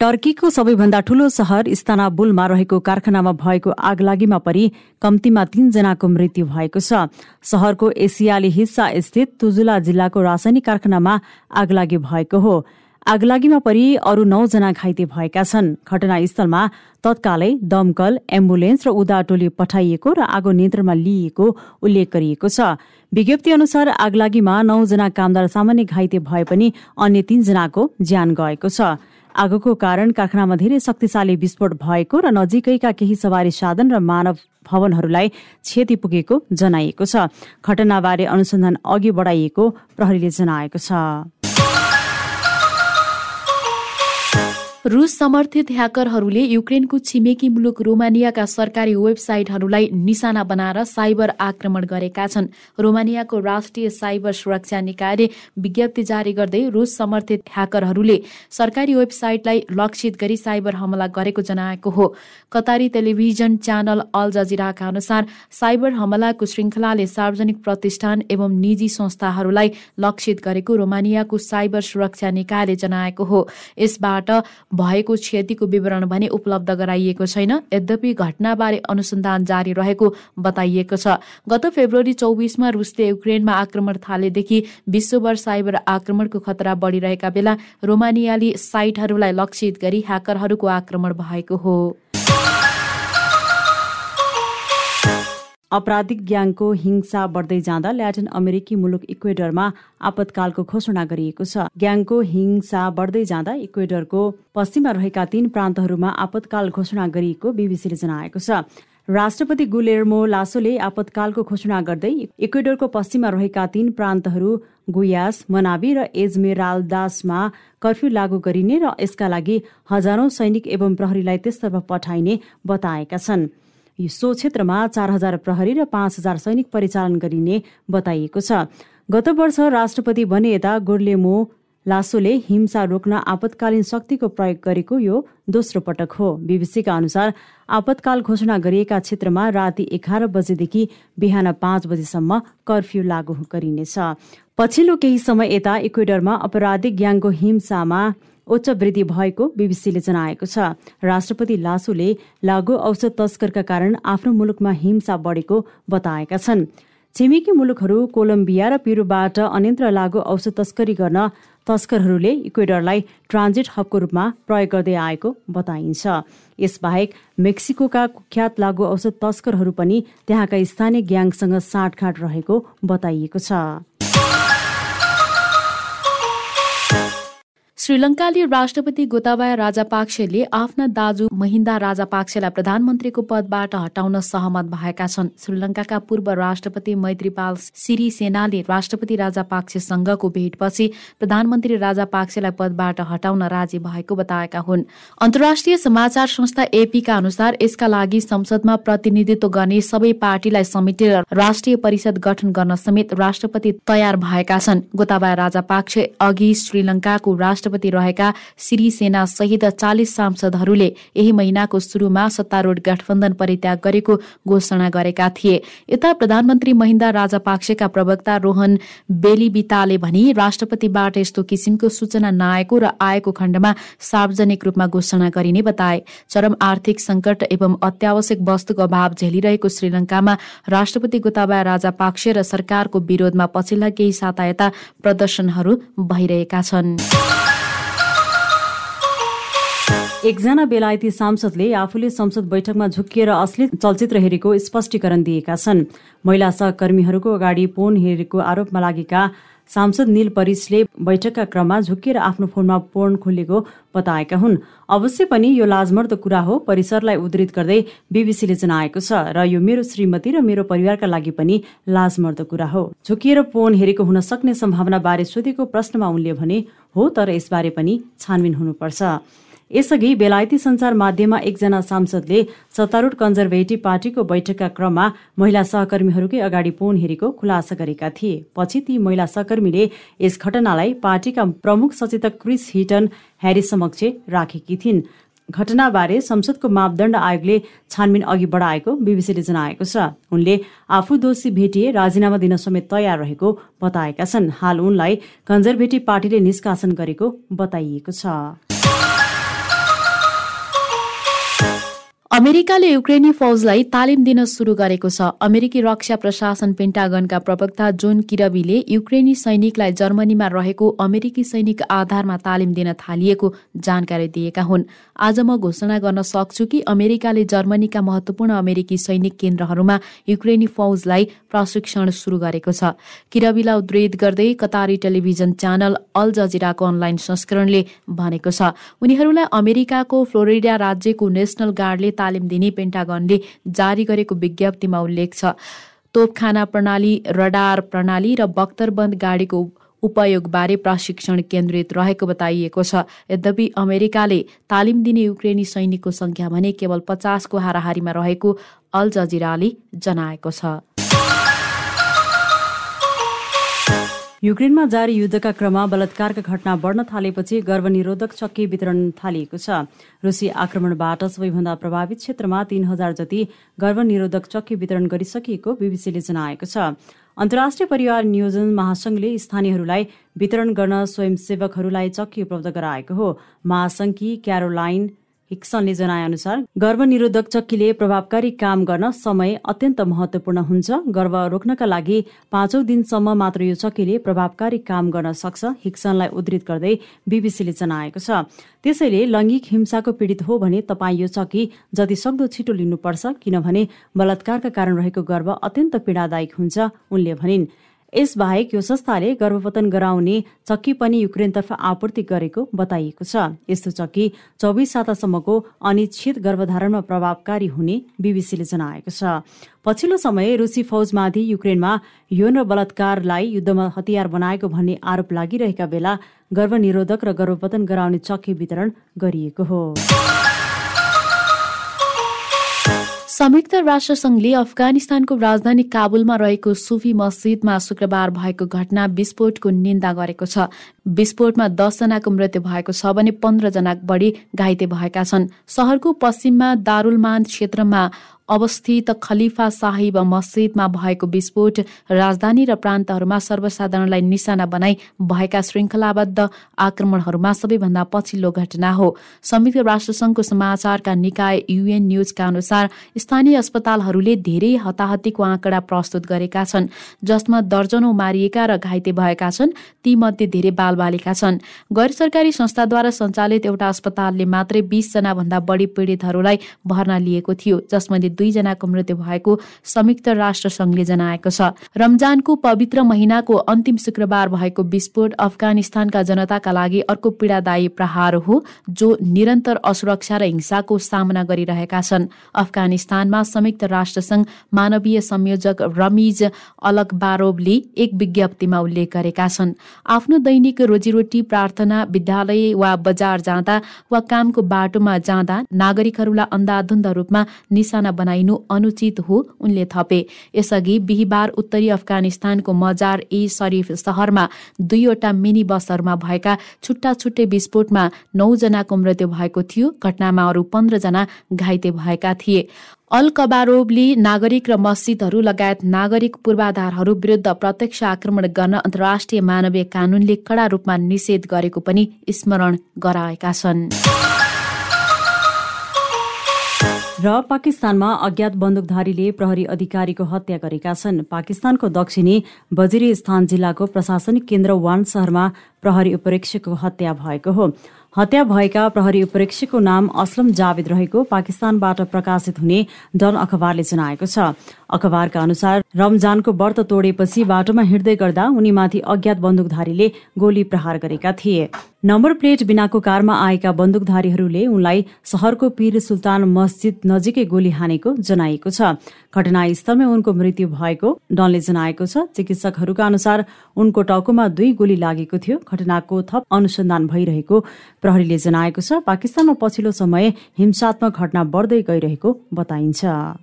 टर्कीको सबैभन्दा ठूलो सहर इस्तानाबुलमा रहेको कारखानामा भएको आगलागीमा परि कम्तीमा तीनजनाको मृत्यु भएको छ। सहरको एसियाली हिस्सा स्थित तुजुला जिल्लाको रासायनिक कारखानामा आगलागी भएको हो। आगलागीमा परि अरू नौजना घाइते भएका छन्। घटनास्थलमा तत्कालै दमकल एम्बुलेन्स र उदा टोली पठाइएको र आगो नियन्त्रणमा लिइएको उल्लेख गरिएको छ। विज्ञप्ति अनुसार आगलागीमा नौजना कामदार सामान्य घाइते भए पनि अन्य तीनजनाको ज्यान गएको छ। आगोको कारण कारखानामा धेरै शक्तिशाली विस्फोट भएको र नजिकैका केही सवारी साधन र मानव भवनहरूलाई क्षति पुगेको जनाइएको छ। घटनाबारे अनुसन्धान अघि बढाइएको प्रहरीले जनाएको छ। रुस समर्थित ह्याकरहरूले युक्रेनको छिमेकी मुलुक रोमानियाका सरकारी वेबसाइटहरूलाई निशाना बनाएर साइबर आक्रमण गरेका छन्। रोमानियाको राष्ट्रिय साइबर सुरक्षा निकायले विज्ञप्ति जारी गर्दै रुस समर्थित ह्याकरहरूले सरकारी वेबसाइटलाई लक्षित गरी साइबर हमला गरेको जनाएको हो। कतारी टेलिभिजन च्यानल अल जजिराका अनुसार साइबर हमलाको श्रृङ्खलाले सार्वजनिक प्रतिष्ठान एवं निजी संस्थाहरूलाई लक्षित गरेको रोमानियाको साइबर सुरक्षा निकायले जनाएको हो। यसबाट भएको क्षतिको विवरण भने उपलब्ध गराइएको छैन। यद्यपि घटनाबारे अनुसन्धान जारी रहेको बताइएको छ। गत फेब्रुअरी चौबिसमा रुसले युक्रेनमा आक्रमण थालेदेखि विश्वभर साइबर आक्रमणको खतरा बढिरहेका बेला रोमानियाली साइटहरूलाई लक्षित गरी ह्याकरहरूको आक्रमण भएको हो। आपराधिक ग्याङको हिंसा बढ्दै जाँदा ल्याटिन अमेरिकी मुलुक इक्वेडरमा आपतकालको घोषणा गरिएको छ। ग्याङको हिंसा बढ्दै जाँदा इक्वेडरको पश्चिममा रहेका तीन प्रान्तहरूमा आपतकाल घोषणा गरिएको बीबीसीले जनाएको छ। राष्ट्रपति गुलेर्मो लासोले आपतकालको घोषणा गर्दै इक्वेडरको पश्चिममा रहेका तीन प्रान्तहरू गुयास मनाबी र एजमेराल्दासमा कर्फ्यू लागू गरिने र यसका लागि हजारौं सैनिक एवं प्रहरीलाई त्यसतर्फ पठाइने बताएका छन्। सो क्षेत्रमा चार हजार प्रहरी र पाँच हजार सैनिक परिचालन गरिने बताइएको छ। गत वर्ष राष्ट्रपति बने यता गोर्लेमो लासोले हिंसा रोक्न आपतकालीन शक्तिको प्रयोग गरेको यो दोस्रो पटक हो। बीबीसीका अनुसार आपतकाल घोषणा गरिएका क्षेत्रमा राति एघार बजेदेखि बिहान पाँच बजेसम्म कर्फ्यू लागू गरिनेछ। पछिल्लो केही समय यता इक्वेडरमा अपराधिक ग्याङको हिंसामा उच्च वृद्धि भएको बीबीसीले जनाएको छ। राष्ट्रपति लासुले लागु औषध तस्करका कारण आफ्नो मुलुकमा हिंसा बढेको बताएका छन्। छिमेकी मुलुकहरू कोलम्बिया र पिरुबाट अन्यन्त्र लागु औषध तस्करी गर्न तस्करहरूले इक्वेडरलाई ट्रान्जिट हबको रूपमा प्रयोग गर्दै आएको बताइन्छ। यसबाहेक मेक्सिकोका कुख्यात लागु औषध तस्करहरू पनि त्यहाँका स्थानीय ग्याङसँग साँठगाँठ रहेको बताइएको छ। श्रीलङ्काली राष्ट्रपति गोताबाया राजापाक्सेले आफ्ना दाजु महिन्दा राजापाक्सेलाई प्रधानमन्त्रीको पदबाट हटाउन सहमत भएका छन्। श्रीलङ्काका पूर्व राष्ट्रपति मैत्रीपाल सिरिसेनाले राष्ट्रपति राजापाक्सेसँगको भेटपछि प्रधानमन्त्री राजापाक्सेलाई पदबाट हटाउन राजी भएको बताएका हुन्। अन्तर्राष्ट्रिय समाचार संस्था एपीका अनुसार यसका लागि संसदमा प्रतिनिधित्व गर्ने सबै पार्टीलाई समेटेर राष्ट्रिय परिषद गठन गर्न समेत राष्ट्रपति तयार भएका छन्। गोताबाया राजापाक्से अघि श्रीलङ्काको राष्ट्रपति राष्ट्रपति रहेका सिरिसेना सहित चालिस सांसदहरूले यही महिनाको सुरुमा सत्तारूढ गठबन्धन परित्याग गरेको घोषणा गरेका थिए। यता प्रधानमन्त्री महिन्दा राजापाक्सेका प्रवक्ता रोहन बेलिबिताले भनी राष्ट्रपतिबाट यस्तो किसिमको सूचना नआएको र आएको खण्डमा सार्वजनिक रूपमा घोषणा गरिने बताए। चरम आर्थिक संकट एवं अत्यावश्यक वस्तुको अभाव झेलिरहेको श्रीलङ्कामा राष्ट्रपति गोताबाया राजापाक्से र सरकारको विरोधमा पछिल्ला केही साता यता प्रदर्शनहरू भइरहेका छन्। एकजना बेलायती सांसदले आफूले संसद बैठकमा झुकिएर असली चलचित्र हेरेको स्पष्टीकरण दिएका छन्। महिला सहकर्मीहरूको अगाडि पोन हेरेको आरोपमा लागेका सांसद निल परिसले बैठकका क्रममा झुकिएर आफ्नो फोनमा पोर्न खोलेको बताएका हुन्। अवश्य पनि यो लाजमर्दो कुरा हो परिसरलाई उद्धित गर्दै बीबीसीले जनाएको छ र यो मेरो श्रीमती र मेरो परिवारका लागि पनि लाजमर्दो कुरा हो। झुकिएर फोन हेरेको हुन सक्ने सम्भावना बारे सोधेको प्रश्नमा उनले भने हो तर यसबारे पनि छानबिन हुनुपर्छ। यसअघि बेलायती संचार माध्यममा एकजना सांसदले सत्तारूढ कन्जर्भेटिभ पार्टीको बैठकका क्रममा महिला सहकर्मीहरूकै अगाडि फोन हेरेको खुलासा गरेका थिए। पछि ती महिला सहकर्मीले यस घटनालाई पार्टीका प्रमुख सचेतक क्रिस हिटन ह्यारी समक्ष राखेकी थिइन्। घटनाबारे संसदको मापदण्ड आयोगले छानबिन अघि बढाएको बीबीसीले जनाएको छ। उनले आफू दोषी भेटिए राजीनामा दिन समेत तयार रहेको बताएका छन्। हाल उनलाई कन्जर्भेटिभ पार्टीले निष्कासन गरेको बताइएको छ। अमेरिकाले युक्रेनी फौजलाई तालिम दिन सुरु गरेको छ। अमेरिकी रक्षा प्रशासन पेन्टागनका प्रवक्ता जोन किरबीले युक्रेनी सैनिकलाई जर्मनीमा रहेको अमेरिकी सैनिक आधारमा तालिम दिन थालिएको जानकारी दिएका हुन्। आज म घोषणा गर्न सक्छु कि अमेरिकाले जर्मनीका महत्वपूर्ण अमेरिकी सैनिक केन्द्रहरूमा युक्रेनी फौजलाई प्रशिक्षण सुरु गरेको छ। किरबीलाई उद्धित गर्दै कतारी टेलिभिजन च्यानल अल जजिराको अनलाइन संस्करणले भनेको छ। उनीहरूलाई अमेरिकाको फ्लोरिडा राज्यको नेशनल गार्डले तालिम दिने पेन्टागनले जारी गरेको विज्ञप्तिमा उल्लेख छ। तोपखाना प्रणाली रडार प्रणाली र बख्तरबन्द गाडीको उपयोगबारे प्रशिक्षण केन्द्रित रहेको बताइएको छ। यद्यपि अमेरिकाले तालिम दिने युक्रेनी सैनिकको संख्या भने केवल पचासको हाराहारीमा रहेको अल जजिराले जनाएको छ। युक्रेनमा जारी युद्धका क्रममा बलात्कारका घटना बढ्न थालेपछि गर्भनिरोधक चक्की वितरण थालिएको छ। रुसी आक्रमणबाट सबैभन्दा प्रभावित क्षेत्रमा तीन हजार जति गर्भनिरोधक चक्की वितरण गरिसकिएको बीबीसीले जनाएको छ। अन्तर्राष्ट्रिय परिवार नियोजन महासंघले स्थानीयहरूलाई वितरण गर्न स्वयंसेवकहरूलाई चक्की उपलब्ध गराएको हो। महासंघकी क्यारोलाइन हिक्सनले जनाएअनुसार गर्भनिरोधक चक्कीले प्रभावकारी काम गर्न समय अत्यन्त महत्वपूर्ण हुन्छ। गर्भ रोक्नका लागि पाँचौं दिनसम्म मात्र यो चक्कीले प्रभावकारी काम गर्न सक्छ हिक्सनलाई उद्धृत गर्दै बीबीसीले जनाएको छ। त्यसैले लैङ्गिक हिंसाको पीडित हो भने तपाईँ यो चक्की जति सक्दो छिटो लिनुपर्छ किनभने बलात्कारका कारण रहेको गर्भ अत्यन्त पीडादायक हुन्छ उनले भनिन्। यसबाहेक यो संस्थाले गर्भपतन गराउने चक्की पनि युक्रेनतर्फ आपूर्ति गरेको बताइएको छ। यस्तो चक्की चौबिस सातासम्मको अनिश्चित गर्भधारणमा प्रभावकारी हुने बीबीसीले जनाएको छ। पछिल्लो समय रुसी फौजमाथि युक्रेनमा यौन र बलात्कारलाई युद्धमा हतियार बनाएको भन्ने आरोप लागिरहेका बेला गर्भनिरोधक र गर्भपतन गराउने चक्की वितरण गरिएको हो। संयुक्त राष्ट्र संघले अफगानिस्तानको राजधानी काबुलमा रहेको सुफी मस्जिदमा शुक्रबार भएको घटना विस्फोटको निन्दा गरेको छ। विस्फोटमा दसजनाको मृत्यु भएको छ भने पन्ध्रजना बढी घाइते भएका छन्। सहरको पश्चिममा दारुलमान क्षेत्रमा अवस्थित खलिफा साहिब मस्जिदमा भएको विस्फोट राजधानी र प्रान्तहरूमा सर्वसाधारणलाई निशाना बनाई भएका श्रृङ्खलाबद्ध आक्रमणहरूमा सबैभन्दा पछिल्लो घटना हो। संयुक्त राष्ट्रसंघको समाचारका निकाय युएन न्यूजका अनुसार स्थानीय अस्पतालहरूले धेरै हताहतीको आँकडा प्रस्तुत गरेका छन्। जसमा दर्जनौ मारिएका र घाइते भएका छन् तीमध्ये धेरै बालबालिका छन्। गैर सरकारी संस्थाद्वारा सञ्चालित एउटा अस्पतालले मात्रै बीसजना भन्दा बढी पीडितहरूलाई भर्ना लिएको थियो जसमध्ये दुईजनाको मृत्यु भएको संयुक्त राष्ट्र संघले जनाएको छ। रमजानको पवित्र महिनाको अन्तिम शुक्रबार भएको विस्फोट अफगानिस्तानका जनताका लागि अर्को पीडादायी प्रहार हो जो निरन्तर असुरक्षा र हिंसाको सामना गरिरहेका छन्। अफगानिस्तानमा संयुक्त राष्ट्रसंघ मानवीय संयोजक रमिज अलकबारोभले एक विज्ञप्तिमा उल्लेख गरेका छन्। आफ्नो दैनिक रोजीरोटी प्रार्थना विद्यालय वा बजार जाँदा वा कामको बाटोमा जाँदा नागरिकहरूलाई अन्धाधुन्ध रूपमा निशाना बनाइनु अनुचित हो उनले थपे। यसअघि बिहिबार उत्तरी अफगानिस्तानको मजार ए शरीफ सहरमा दुईवटा मिनी बसहरूमा भएका छुट्टा छुट्टै विस्फोटमा नौजनाको मृत्यु भएको थियो। घटनामा अरू पन्ध्रजना घाइते भएका थिए। अल कबारोबले नागरिक र मस्जिदहरू लगायत नागरिक पूर्वाधारहरू विरुद्ध प्रत्यक्ष आक्रमण गर्न अन्तर्राष्ट्रिय मानवीय कानूनले कडा रूपमा निषेध गरेको पनि स्मरण गराएका छन्। र पाकिस्तानमा अज्ञात बन्दुकधारीले प्रहरी अधिकारीको हत्या गरेका छन्। पाकिस्तानको दक्षिणी बजिरिस्तान जिल्लाको प्रशासनिक केन्द्र वान सहरमा प्रहरी उपरीक्षकको हत्या भएको हो। हत्या भएका प्रहरी उपरीक्षकको नाम असलम जावेद रहेको पाकिस्तानबाट प्रकाशित हुने डन अखबारले जनाएको छ। अखबारका अनुसार रमजानको व्रत तोडेपछि बाटोमा हिँड्दै गर्दा उनीमाथि अज्ञात बन्दुकधारीले गोली प्रहार गरेका थिए। नम्बर प्लेट बिनाको कारमा आएका बन्दुकधारीहरूले उनलाई सहरको पीर सुल्तान मस्जिद नजिकै गोली हानेको जनाइएको छ। घटनास्थलमै उनको मृत्यु भएको डनले जनाएको छ। चिकित्सकहरूका अनुसार उनको टाउकोमा दुई गोली लागेको थियो। घटनाको थप अनुसन्धान भइरहेको प्रहरीले जनाएको छ। पाकिस्तानमा पछिल्लो समय हिंसात्मक घटना बढ्दै गइरहेको बताइन्छ।